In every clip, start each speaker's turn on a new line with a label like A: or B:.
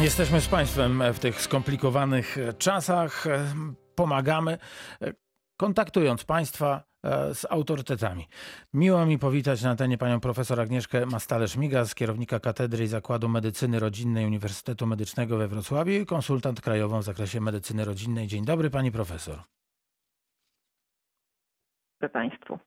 A: Jesteśmy z Państwem w tych skomplikowanych czasach. Pomagamy, kontaktując Państwa e, z autorytetami. Miło mi powitać na antenie panią profesor Agnieszkę Mastalerz-Migas, kierownika Katedry i Zakładu Medycyny Rodzinnej Uniwersytetu Medycznego we Wrocławiu i konsultant krajową w zakresie medycyny rodzinnej. Dzień dobry pani profesor.
B: Państwu.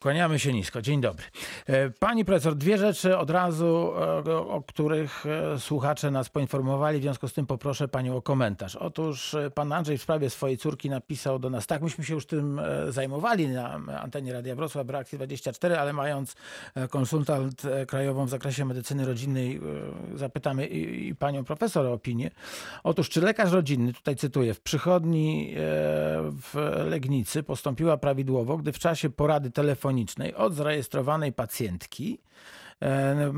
A: Kłaniamy się nisko. Dzień dobry. E, pani profesor, dwie rzeczy od razu, e, o których e, słuchacze nas poinformowali, w związku z tym poproszę panią o komentarz. Otóż pan Andrzej w sprawie swojej córki napisał do nas, tak, myśmy się już tym zajmowali na antenie Radia Wrocław, Reakcji 24, ale mając konsultant krajową w zakresie medycyny rodzinnej, zapytamy i, i panią profesor o opinię. Otóż, czy lekarz rodzinny, tutaj cytuję, w przychodni w Legnicy postąpiła prawidłowo, gdy w czasie porady telefonicznej telefonicznej od zarejestrowanej pacjentki e,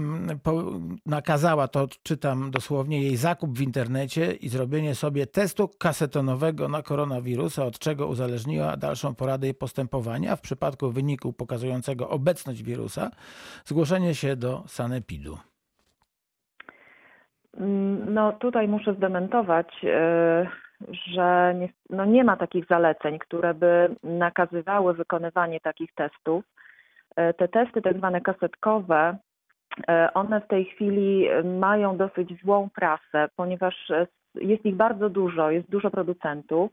A: nakazała, to czytam dosłownie, jej zakup w internecie i zrobienie sobie testu kasetonowego na koronawirusa, od czego uzależniła dalszą poradę i postępowania. W przypadku wyniku pokazującego obecność wirusa, zgłoszenie się do sanepidu.
B: Mm, no tutaj muszę zdementować, e, że nie, no nie ma takich zaleceń, które by nakazywały wykonywanie takich testów. E, te testy, tak zwane kasetkowe, e, one w tej chwili mają dosyć złą prasę, ponieważ jest ich bardzo dużo, jest dużo producentów.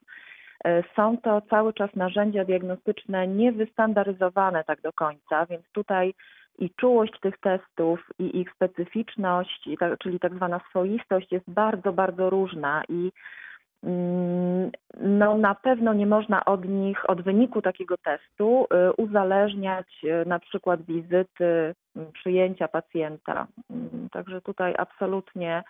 B: Są to cały czas narzędzia diagnostyczne niewystandaryzowane tak do końca, więc tutaj i czułość tych testów i ich specyficzność, czyli tak zwana swoistość jest bardzo, bardzo różna i no na pewno nie można od nich, od wyniku takiego testu y, uzależniać y, na przykład wizyty, mm, przyjęcia pacjenta. Mm, także tutaj absolutnie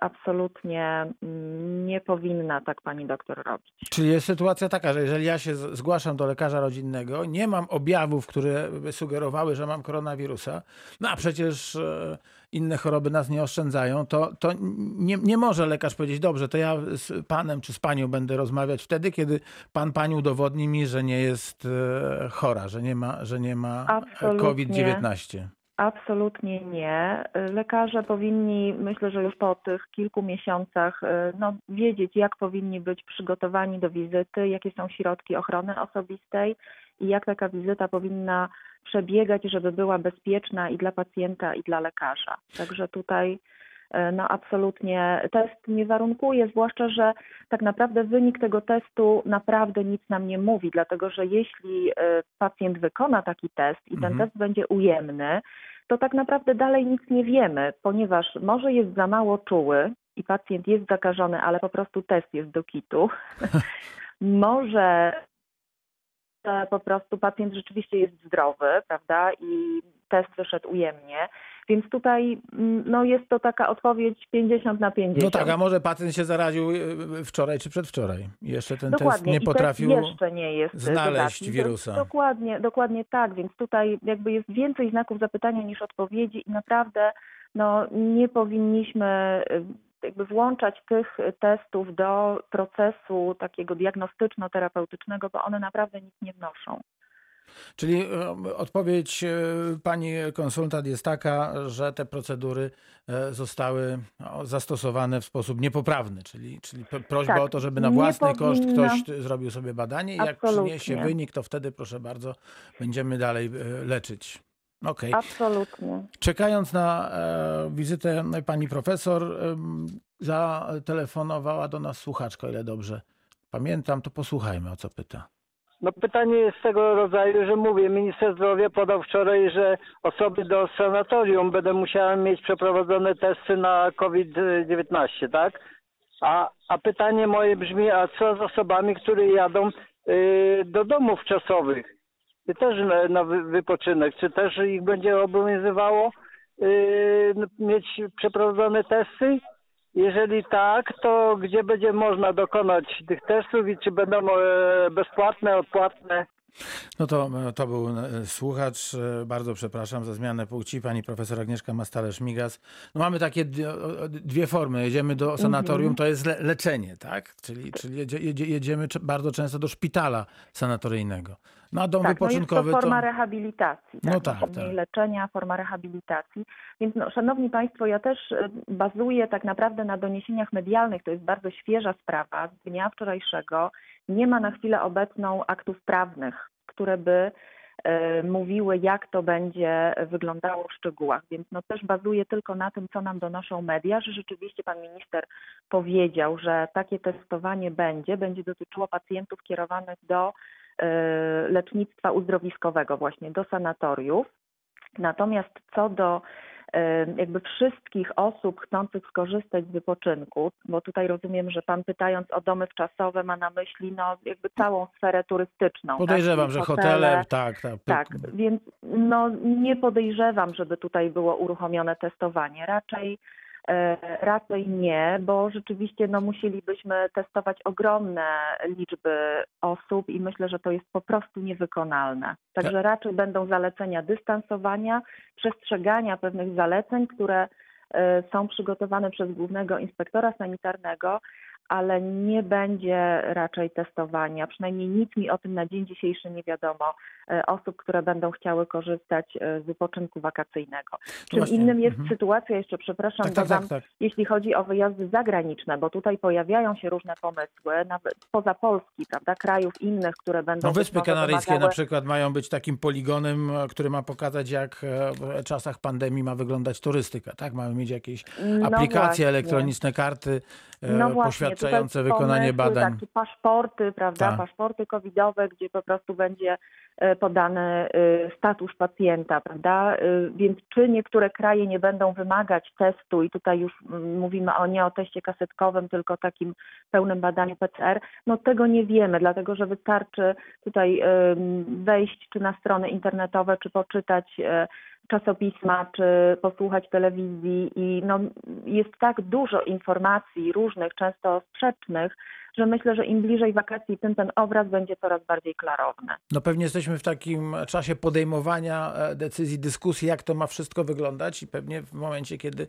B: absolutnie mm, nie powinna tak pani doktor robić.
A: Czyli jest sytuacja taka, że jeżeli ja się zgłaszam do lekarza rodzinnego, nie mam objawów, które by sugerowały, że mam koronawirusa, no a przecież e, inne choroby nas nie oszczędzają, to, to nie, nie może lekarz powiedzieć, dobrze, to ja z panem czy z panią będę rozmawiać wtedy, kiedy pan pani udowodni mi, że nie jest e, chora, że nie ma, że nie ma COVID-19.
B: Absolutnie nie. Lekarze powinni, myślę, że już po tych kilku miesiącach, y, no, wiedzieć, jak powinni być przygotowani do wizyty, jakie są środki ochrony osobistej i jak taka wizyta powinna przebiegać, żeby była bezpieczna i dla pacjenta, i dla lekarza. Także tutaj E, no absolutnie test nie warunkuje, zwłaszcza, że tak naprawdę wynik tego testu naprawdę nic nam nie mówi, dlatego że jeśli e, pacjent wykona taki test i ten mhm. test będzie ujemny, to tak naprawdę dalej nic nie wiemy, ponieważ może jest za mało czuły i pacjent jest zakażony, ale po prostu test jest do kitu. może po prostu pacjent rzeczywiście jest zdrowy, prawda, i test wyszedł ujemnie. Więc tutaj mm, no, jest to taka odpowiedź 50 na 50.
A: No tak, a może pacjent się zaraził y, wczoraj czy przedwczoraj. Jeszcze ten dokładnie. test nie potrafił jeszcze nie jest znaleźć dodatni. wirusa.
B: Dokładnie, dokładnie tak, więc tutaj jakby jest więcej znaków zapytania niż odpowiedzi i naprawdę no, nie powinniśmy y, jakby włączać tych testów do procesu takiego diagnostyczno-terapeutycznego, bo one naprawdę nic nie wnoszą.
A: Czyli e, odpowiedź e, pani konsultant jest taka, że te procedury e, zostały no, zastosowane w sposób niepoprawny, czyli, czyli prośba tak, o to, żeby na własny koszt ktoś zrobił sobie badanie i jak przyniesie wynik, to wtedy proszę bardzo, będziemy dalej leczyć.
B: Okay. Absolutnie.
A: Czekając na e, wizytę pani profesor, e, zatelefonowała do nas słuchaczka, ile dobrze pamiętam, to posłuchajmy o co pyta.
C: No pytanie jest tego rodzaju, że mówię, minister zdrowia podał wczoraj, że osoby do sanatorium będą musiały mieć przeprowadzone testy na COVID-19, tak? A, a pytanie moje brzmi, a co z osobami, które jadą y, do domów czasowych? I też na, na wypoczynek. Czy też ich będzie obowiązywało y, mieć przeprowadzone testy? Jeżeli tak, to gdzie będzie można dokonać tych testów i czy będą e, bezpłatne, odpłatne?
A: No to, to był e, słuchacz. E, Bardzo przepraszam za zmianę płci. Pani profesor Agnieszka Mastalerz-Migas. No mamy takie dwie, formy. Jedziemy do sanatorium, to jest le leczenie, tak? Czyli, czyli jedzie, jedzie, jedziemy bardzo często do szpitala sanatoryjnego. No a dom
B: Tak, no jest
A: wypoczynkowy
B: to forma
A: to...
B: rehabilitacji.
A: No
B: Tak,
A: tak,
B: Może mniej
A: tak.
B: leczenia, forma rehabilitacji. Więc no, szanowni Państwo, ja też e, bazuję tak naprawdę na doniesieniach medialnych. To jest bardzo świeża sprawa z dnia wczorajszego. Nie ma na chwilę obecną aktów prawnych, które by e, mówiły, jak to będzie wyglądało w szczegółach. Więc no też bazuję tylko na tym, co nam donoszą media, że rzeczywiście pan minister powiedział, że takie testowanie będzie, będzie dotyczyło pacjentów kierowanych do e, lecznictwa uzdrowiskowego, właśnie do sanatoriów. Natomiast co do jakby wszystkich osób chcących skorzystać z wypoczynku, bo tutaj rozumiem, że pan pytając o domy wczasowe ma na myśli no jakby całą sferę turystyczną.
A: Podejrzewam,
B: tak?
A: że
B: Czyli
A: hotele, tak, tak.
B: tak, więc no, nie podejrzewam, żeby tutaj było uruchomione testowanie. Raczej, raczej nie, bo rzeczywiście no, musielibyśmy testować ogromne liczby osób i myślę, że to jest po prostu niewykonalne. Także raczej będą zalecenia dystansowania, przestrzegania pewnych zaleceń, które e, są przygotowane przez głównego inspektora sanitarnego, ale nie będzie raczej testowania. Przynajmniej nic mi o tym na dzień dzisiejszy nie wiadomo. e, Osób, które będą chciały korzystać e, z wypoczynku wakacyjnego. Czym
A: właśnie,
B: innym jest
A: mhm.
B: sytuacja, jeszcze przepraszam,
A: Tak, tak,
B: dodam,
A: tak, tak.
B: jeśli chodzi o wyjazdy zagraniczne, bo tutaj pojawiają się różne pomysły, nawet spoza Polski, prawda, krajów innych, które będą.
A: No Wyspy Kanaryjskie na
B: wymagały-
A: przykład mają być takim poligonem, który ma pokazać, jak e, w czasach pandemii ma wyglądać turystyka. Tak, mamy mieć jakieś
B: No
A: aplikacje
B: właśnie.
A: elektroniczne, karty
B: No
A: poświadczające
B: tutaj
A: wykonanie badań.
B: Takie paszporty, prawda?
A: Tak.
B: Paszporty covidowe, gdzie po prostu będzie e, podany e, status pacjenta, prawda? E, Więc czy niektóre kraje nie będą wymagać testu i tutaj już mm, mówimy o nie o teście kasetkowym, tylko takim pełnym badaniu PCR, no tego nie wiemy, dlatego że wystarczy tutaj wejść czy na strony internetowe, czy poczytać czasopisma, czy posłuchać telewizji i no, jest tak dużo informacji różnych, często sprzecznych, że myślę, że im bliżej wakacji, tym ten obraz będzie coraz bardziej klarowny.
A: No pewnie jesteśmy w takim czasie podejmowania e, decyzji, dyskusji, jak to ma wszystko wyglądać i pewnie w momencie, kiedy,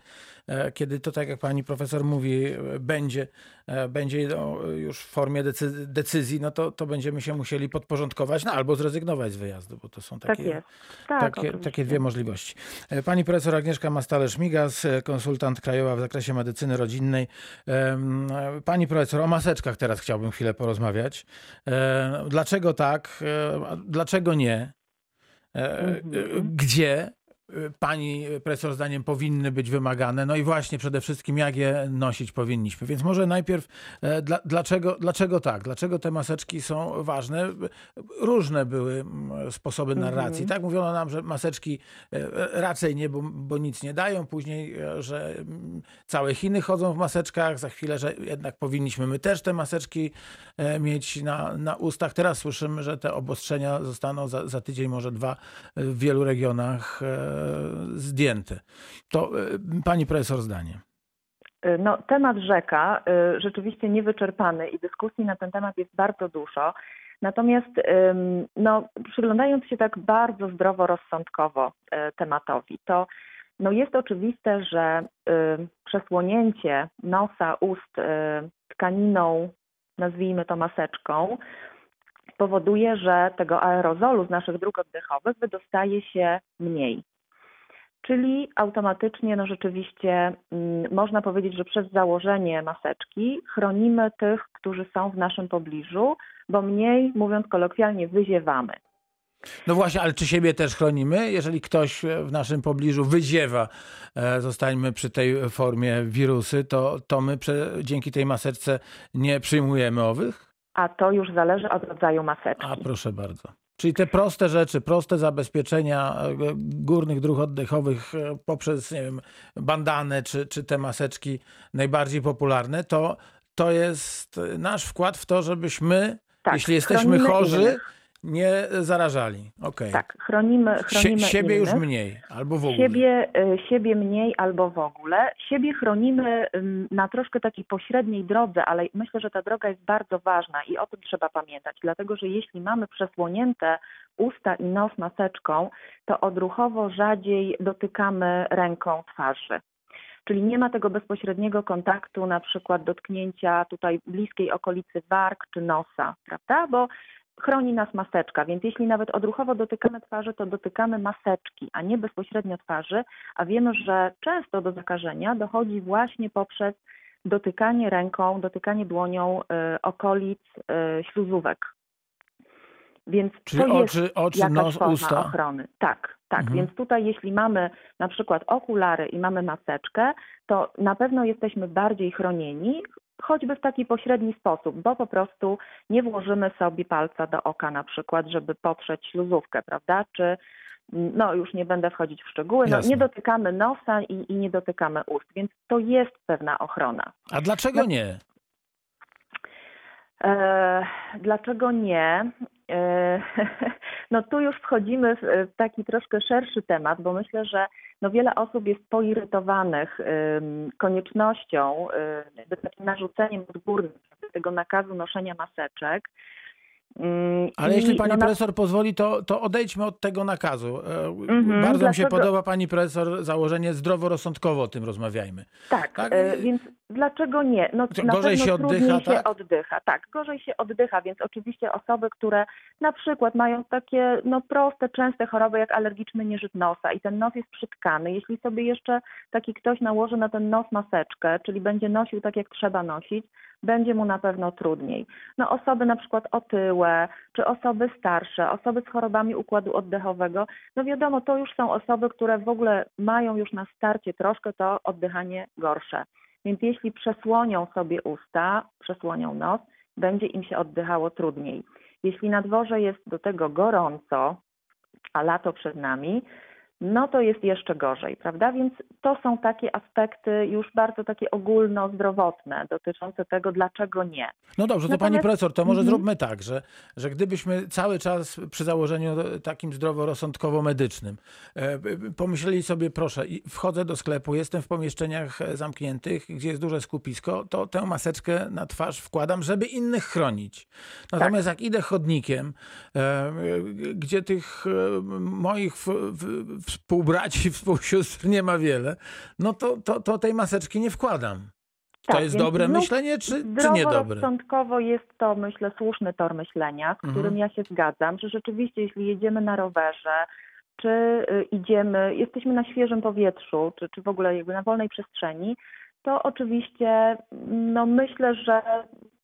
A: e, kiedy to, tak jak pani profesor mówi, e, będzie, będzie no, już w formie decy- decyzji, no to, to będziemy się musieli podporządkować, no albo zrezygnować z wyjazdu, bo to są takie,
B: Tak. Tak,
A: takie, takie dwie możliwości. Pani profesor Agnieszka Mastalerz-Migas, konsultant krajowa w zakresie medycyny rodzinnej. Pani profesor, o maseczkach teraz chciałbym chwilę porozmawiać. E, Dlaczego tak? E, Dlaczego nie? E,
B: Mhm.
A: Gdzie pani profesor zdaniem powinny być wymagane? No i właśnie przede wszystkim jak je nosić powinniśmy. Więc może najpierw e, dla, dlaczego, dlaczego tak? Dlaczego te maseczki są ważne? Różne były sposoby narracji.
B: Mhm.
A: Tak mówiono nam, że maseczki e, raczej nie, bo, bo nic nie dają. Później, e, że całe Chiny chodzą w maseczkach. Za chwilę, że jednak powinniśmy my też te maseczki e, mieć na, na ustach. Teraz słyszymy, że te obostrzenia zostaną za, za tydzień, może dwa e, w wielu regionach e, zdjęte. To e, pani profesor zdanie.
B: No, temat rzeka y, rzeczywiście niewyczerpany i dyskusji na ten temat jest bardzo dużo. Natomiast no, przyglądając się tak bardzo zdroworozsądkowo tematowi, to no, jest oczywiste, że przesłonięcie nosa, ust tkaniną, nazwijmy to maseczką, powoduje, że tego aerozolu z naszych dróg oddechowych wydostaje się mniej. Czyli automatycznie, no rzeczywiście, mm, można powiedzieć, że przez założenie maseczki chronimy tych, którzy są w naszym pobliżu, bo mniej, mówiąc kolokwialnie, wyziewamy.
A: No właśnie, ale czy siebie też chronimy? Jeżeli ktoś w naszym pobliżu wyziewa, e, zostańmy przy tej formie wirusy, to, to my dzięki tej maseczce nie przyjmujemy owych?
B: A to już zależy od rodzaju maseczki.
A: A proszę bardzo. Czyli te proste rzeczy, proste zabezpieczenia e, górnych dróg oddechowych e, poprzez nie wiem, bandanę czy, czy te maseczki najbardziej popularne, to, to jest nasz wkład w to, żebyśmy,
B: Tak,
A: jeśli jesteśmy chorzy,
B: innych.
A: Nie zarażali. Okej.
B: Tak, chronimy,
A: Sie,
B: chronimy
A: siebie już
B: innych.
A: mniej, albo w ogóle.
B: Siebie, y, siebie mniej albo w ogóle. Siebie chronimy na troszkę takiej pośredniej drodze, ale myślę, że ta droga jest bardzo ważna i o tym trzeba pamiętać, dlatego że jeśli mamy przesłonięte usta i nos maseczką, to odruchowo rzadziej dotykamy ręką twarzy. Czyli nie ma tego bezpośredniego kontaktu, na przykład dotknięcia tutaj bliskiej okolicy warg czy nosa, prawda? Bo chroni nas maseczka, więc jeśli nawet odruchowo dotykamy twarzy, to dotykamy maseczki, a nie bezpośrednio twarzy, a wiemy, że często do zakażenia dochodzi właśnie poprzez dotykanie ręką, dotykanie dłonią y, okolic y, śluzówek. Więc
A: Czyli
B: to jest
A: oczy, oczy
B: jakaś
A: nos,
B: forma
A: usta.
B: ochrony. Tak, tak.
A: Mhm.
B: Więc tutaj jeśli mamy na przykład okulary i mamy maseczkę, to na pewno jesteśmy bardziej chronieni, choćby w taki pośredni sposób, bo po prostu nie włożymy sobie palca do oka na przykład, żeby potrzeć śluzówkę, prawda? Czy no już nie będę wchodzić w szczegóły, no, nie dotykamy nosa i, i nie dotykamy ust, więc to jest pewna ochrona.
A: A dlaczego
B: No-
A: nie?
B: E, dlaczego nie? E, no tu już wchodzimy w taki troszkę szerszy temat, bo myślę, że no wiele osób jest poirytowanych koniecznością, takim narzuceniem odgórnym tego nakazu noszenia maseczek. Ym,
A: Ale
B: i,
A: jeśli pani
B: no,
A: profesor pozwoli, to, to odejdźmy od tego nakazu. E,
B: Mhm,
A: Bardzo mi się podoba pani profesor założenie zdroworozsądkowo o tym rozmawiajmy.
B: Tak,
A: Tak?
B: e, więc dlaczego nie? No,
A: gorzej się oddycha,
B: trudniej się
A: tak?
B: oddycha. Tak, gorzej się oddycha, więc oczywiście osoby, które na przykład mają takie no, proste, częste choroby jak alergiczny nieżyt nosa i ten nos jest przytkany, jeśli sobie jeszcze taki ktoś nałoży na ten nos maseczkę, czyli będzie nosił tak jak trzeba nosić, będzie mu na pewno trudniej. No osoby na przykład otyłe, czy osoby starsze, osoby z chorobami układu oddechowego, no wiadomo, to już są osoby, które w ogóle mają już na starcie troszkę to oddychanie gorsze. Więc jeśli przesłonią sobie usta, przesłonią nos, będzie im się oddychało trudniej. Jeśli na dworze jest do tego gorąco, a lato przed nami, no to jest jeszcze gorzej, prawda? Więc to są takie aspekty już bardzo takie ogólnozdrowotne dotyczące tego, dlaczego nie.
A: No dobrze, to pani
B: Natomiast-
A: profesor, to może
B: Mhm.
A: zróbmy tak, że, że gdybyśmy cały czas przy założeniu takim zdroworozsądkowo-medycznym e, pomyśleli sobie, proszę, wchodzę do sklepu, jestem w pomieszczeniach zamkniętych, gdzie jest duże skupisko, to tę maseczkę na twarz wkładam, żeby innych chronić. Natomiast jak idę chodnikiem, e, gdzie tych e, moich w, w, współbraci, współsióstr nie ma wiele, no to, to, to tej maseczki nie wkładam. To
B: Tak,
A: jest
B: więc
A: dobre
B: znów
A: myślenie, czy, czy niedobre?
B: Zdroworozsądkowo jest to, myślę, słuszny tor myślenia, z którym
A: Mhm.
B: ja się zgadzam, że rzeczywiście, jeśli jedziemy na rowerze, czy y, idziemy, jesteśmy na świeżym powietrzu, czy, czy w ogóle jakby na wolnej przestrzeni, to oczywiście no myślę, że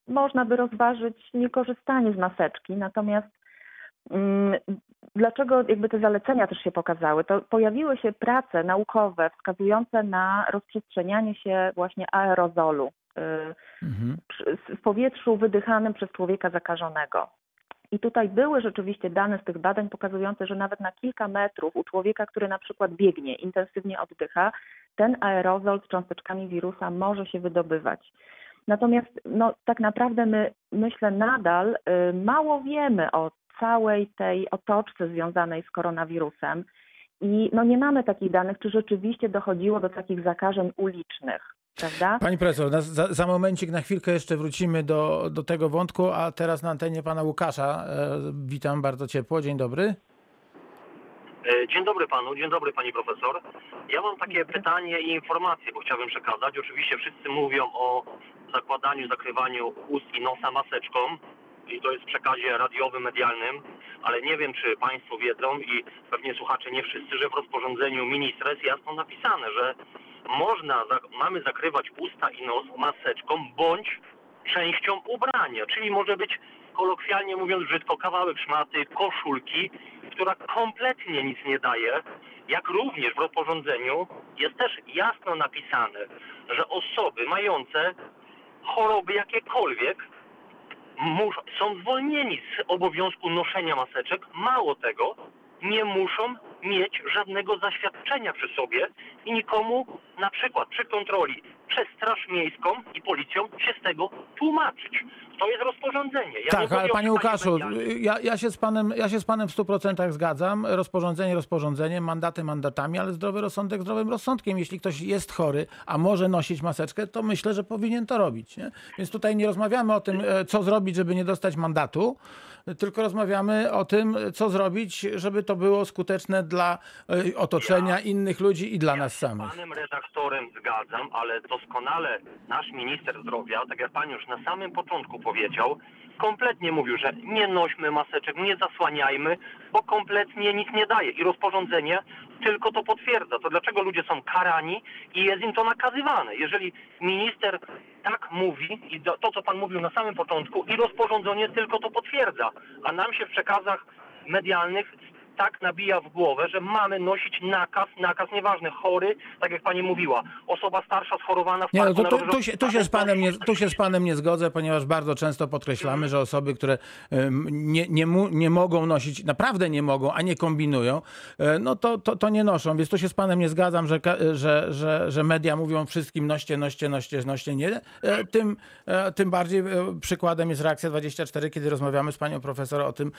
B: można by rozważyć niekorzystanie z maseczki, natomiast dlaczego jakby te zalecenia też się pokazały? To pojawiły się prace naukowe wskazujące na rozprzestrzenianie się właśnie aerozolu y,
A: Mhm.
B: w powietrzu wydychanym przez człowieka zakażonego. I tutaj były rzeczywiście dane z tych badań pokazujące, że nawet na kilka metrów u człowieka, który na przykład biegnie, intensywnie oddycha, ten aerozol z cząsteczkami wirusa może się wydobywać. Natomiast no, tak naprawdę my, myślę, nadal y, mało wiemy o całej tej otoczce związanej z koronawirusem i no, nie mamy takich danych, czy rzeczywiście dochodziło do takich zakażeń ulicznych, prawda?
A: Pani profesor, na, za, za momencik, na chwilkę jeszcze wrócimy do, do tego wątku, a teraz na antenie pana Łukasza. E, witam bardzo ciepło, dzień dobry.
D: E, Dzień dobry panu, dzień dobry pani profesor. Ja mam takie pytanie i informacje, bo chciałbym przekazać. Oczywiście wszyscy mówią o zakładaniu, zakrywaniu ust i nosa maseczką i to jest w przekazie radiowym, medialnym, ale nie wiem, czy państwo wiedzą i pewnie słuchacze nie wszyscy, że w rozporządzeniu ministra jest jasno napisane, że można, mamy zakrywać usta i nos maseczką bądź częścią ubrania, czyli może być kolokwialnie mówiąc brzydko kawałek szmaty, koszulki, która kompletnie nic nie daje, jak również w rozporządzeniu jest też jasno napisane, że osoby mające choroby jakiekolwiek są zwolnieni z obowiązku noszenia maseczek. Mało tego, nie muszą mieć żadnego zaświadczenia przy sobie i nikomu na przykład przy kontroli przez Straż Miejską i Policją się z tego tłumaczyć. To jest rozporządzenie. Ja
A: Tak, ale panie Łukaszu, ja, ja, się z panem, ja się z panem w 100% zgadzam. Rozporządzenie rozporządzeniem, mandaty mandatami, ale zdrowy rozsądek zdrowym rozsądkiem. Jeśli ktoś jest chory, a może nosić maseczkę, to myślę, że powinien to robić. Nie? Więc tutaj nie rozmawiamy o tym, e, co zrobić, żeby nie dostać mandatu, tylko rozmawiamy o tym, co zrobić, żeby to było skuteczne dla e, otoczenia, innych ludzi i dla nas
D: Z
A: samych.
D: panem redaktorem zgadzam, ale doskonale nasz minister zdrowia, tak jak pan już na samym początku powiedział, kompletnie mówił, że nie nośmy maseczek, nie zasłaniajmy, bo kompletnie nic nie daje. I rozporządzenie tylko to potwierdza. To dlaczego ludzie są karani i jest im to nakazywane? Jeżeli minister tak mówi i to, co pan mówił na samym początku i rozporządzenie tylko to potwierdza, a nam się w przekazach medialnych tak nabija w głowę, że mamy nosić nakaz, nakaz nieważny, chory, tak jak pani mówiła, osoba starsza schorowana w
A: Nie, no to, tu, się, tu, się z panem nie, tu się z panem nie zgodzę, ponieważ bardzo często podkreślamy, że osoby, które nie, nie, nie mogą nosić, naprawdę nie mogą, a nie kombinują, e, no to, to, to nie noszą. Więc tu się z panem nie zgadzam, że, że, że, że media mówią wszystkim noście, noście, noście, noście nie. E, Tym, e, tym bardziej przykładem jest reakcja 24, kiedy rozmawiamy z panią profesor o tym,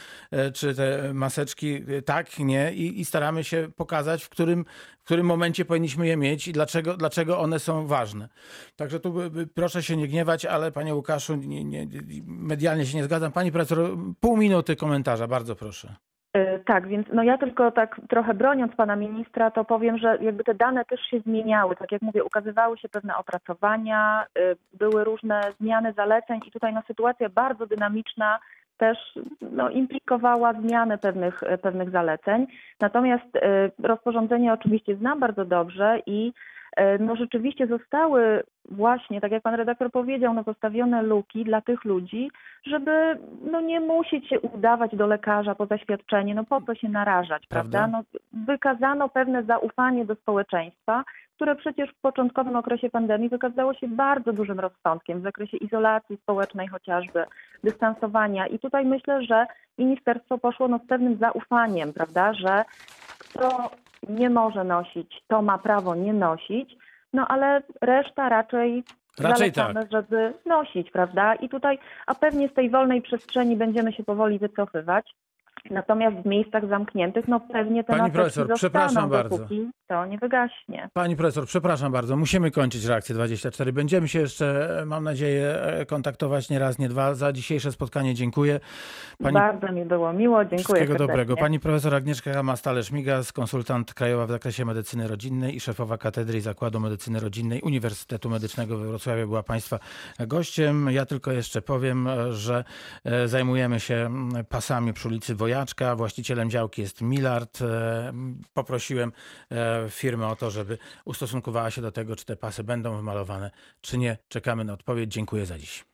A: czy te maseczki tak, nie i, i staramy się pokazać, w którym, w którym momencie powinniśmy je mieć i dlaczego, dlaczego one są ważne. Także tu proszę się nie gniewać, ale panie Łukaszu, nie, nie, medialnie się nie zgadzam. Pani profesor, pół minuty komentarza, bardzo proszę.
B: Y, Tak, więc no ja tylko tak trochę broniąc pana ministra, to powiem, że jakby te dane też się zmieniały. Tak jak mówię, ukazywały się pewne opracowania, y, były różne zmiany zaleceń i tutaj no, sytuacja bardzo dynamiczna też no, implikowała zmianę pewnych, y, pewnych zaleceń. Natomiast y, rozporządzenie oczywiście znam bardzo dobrze i no rzeczywiście zostały właśnie, tak jak pan redaktor powiedział, no postawione luki dla tych ludzi, żeby no nie musieć się udawać do lekarza po zaświadczenie, no po co się narażać,
A: Prawda.
B: prawda? No, wykazano pewne zaufanie do społeczeństwa, które przecież w początkowym okresie pandemii wykazało się bardzo dużym rozsądkiem w zakresie izolacji społecznej chociażby, dystansowania i tutaj myślę, że ministerstwo poszło no z pewnym zaufaniem, prawda, że kto nie może nosić, to ma prawo nie nosić, no ale reszta raczej
A: Raczej tak.
B: zalecamy, żeby nosić, prawda? I tutaj, a pewnie z tej wolnej przestrzeni będziemy się powoli wycofywać. Natomiast w miejscach zamkniętych, no pewnie te
A: Pani profesor,
B: zostaną,
A: przepraszam bardzo.
B: to nie wygaśnie.
A: Pani profesor, przepraszam bardzo, musimy kończyć reakcję 24. Będziemy się jeszcze, e, mam nadzieję, e, kontaktować nie raz, nie dwa. Za dzisiejsze spotkanie dziękuję. Pani
B: Bardzo mi było miło, dziękuję
A: Wszystkiego
B: serdecznie.
A: dobrego. Pani profesor Agnieszka Hama-Stale-Szmigas, konsultant krajowa w zakresie medycyny rodzinnej i szefowa Katedry i Zakładu Medycyny Rodzinnej Uniwersytetu Medycznego we Wrocławiu była Państwa gościem. Ja tylko jeszcze powiem, e, że zajmujemy się mm, pasami przy ulicy Wojaczka. Właścicielem działki jest Milard. E, Poprosiłem e, firmę o to, żeby ustosunkowała się do tego, czy te pasy będą wymalowane, czy nie. Czekamy na odpowiedź. Dziękuję za dziś.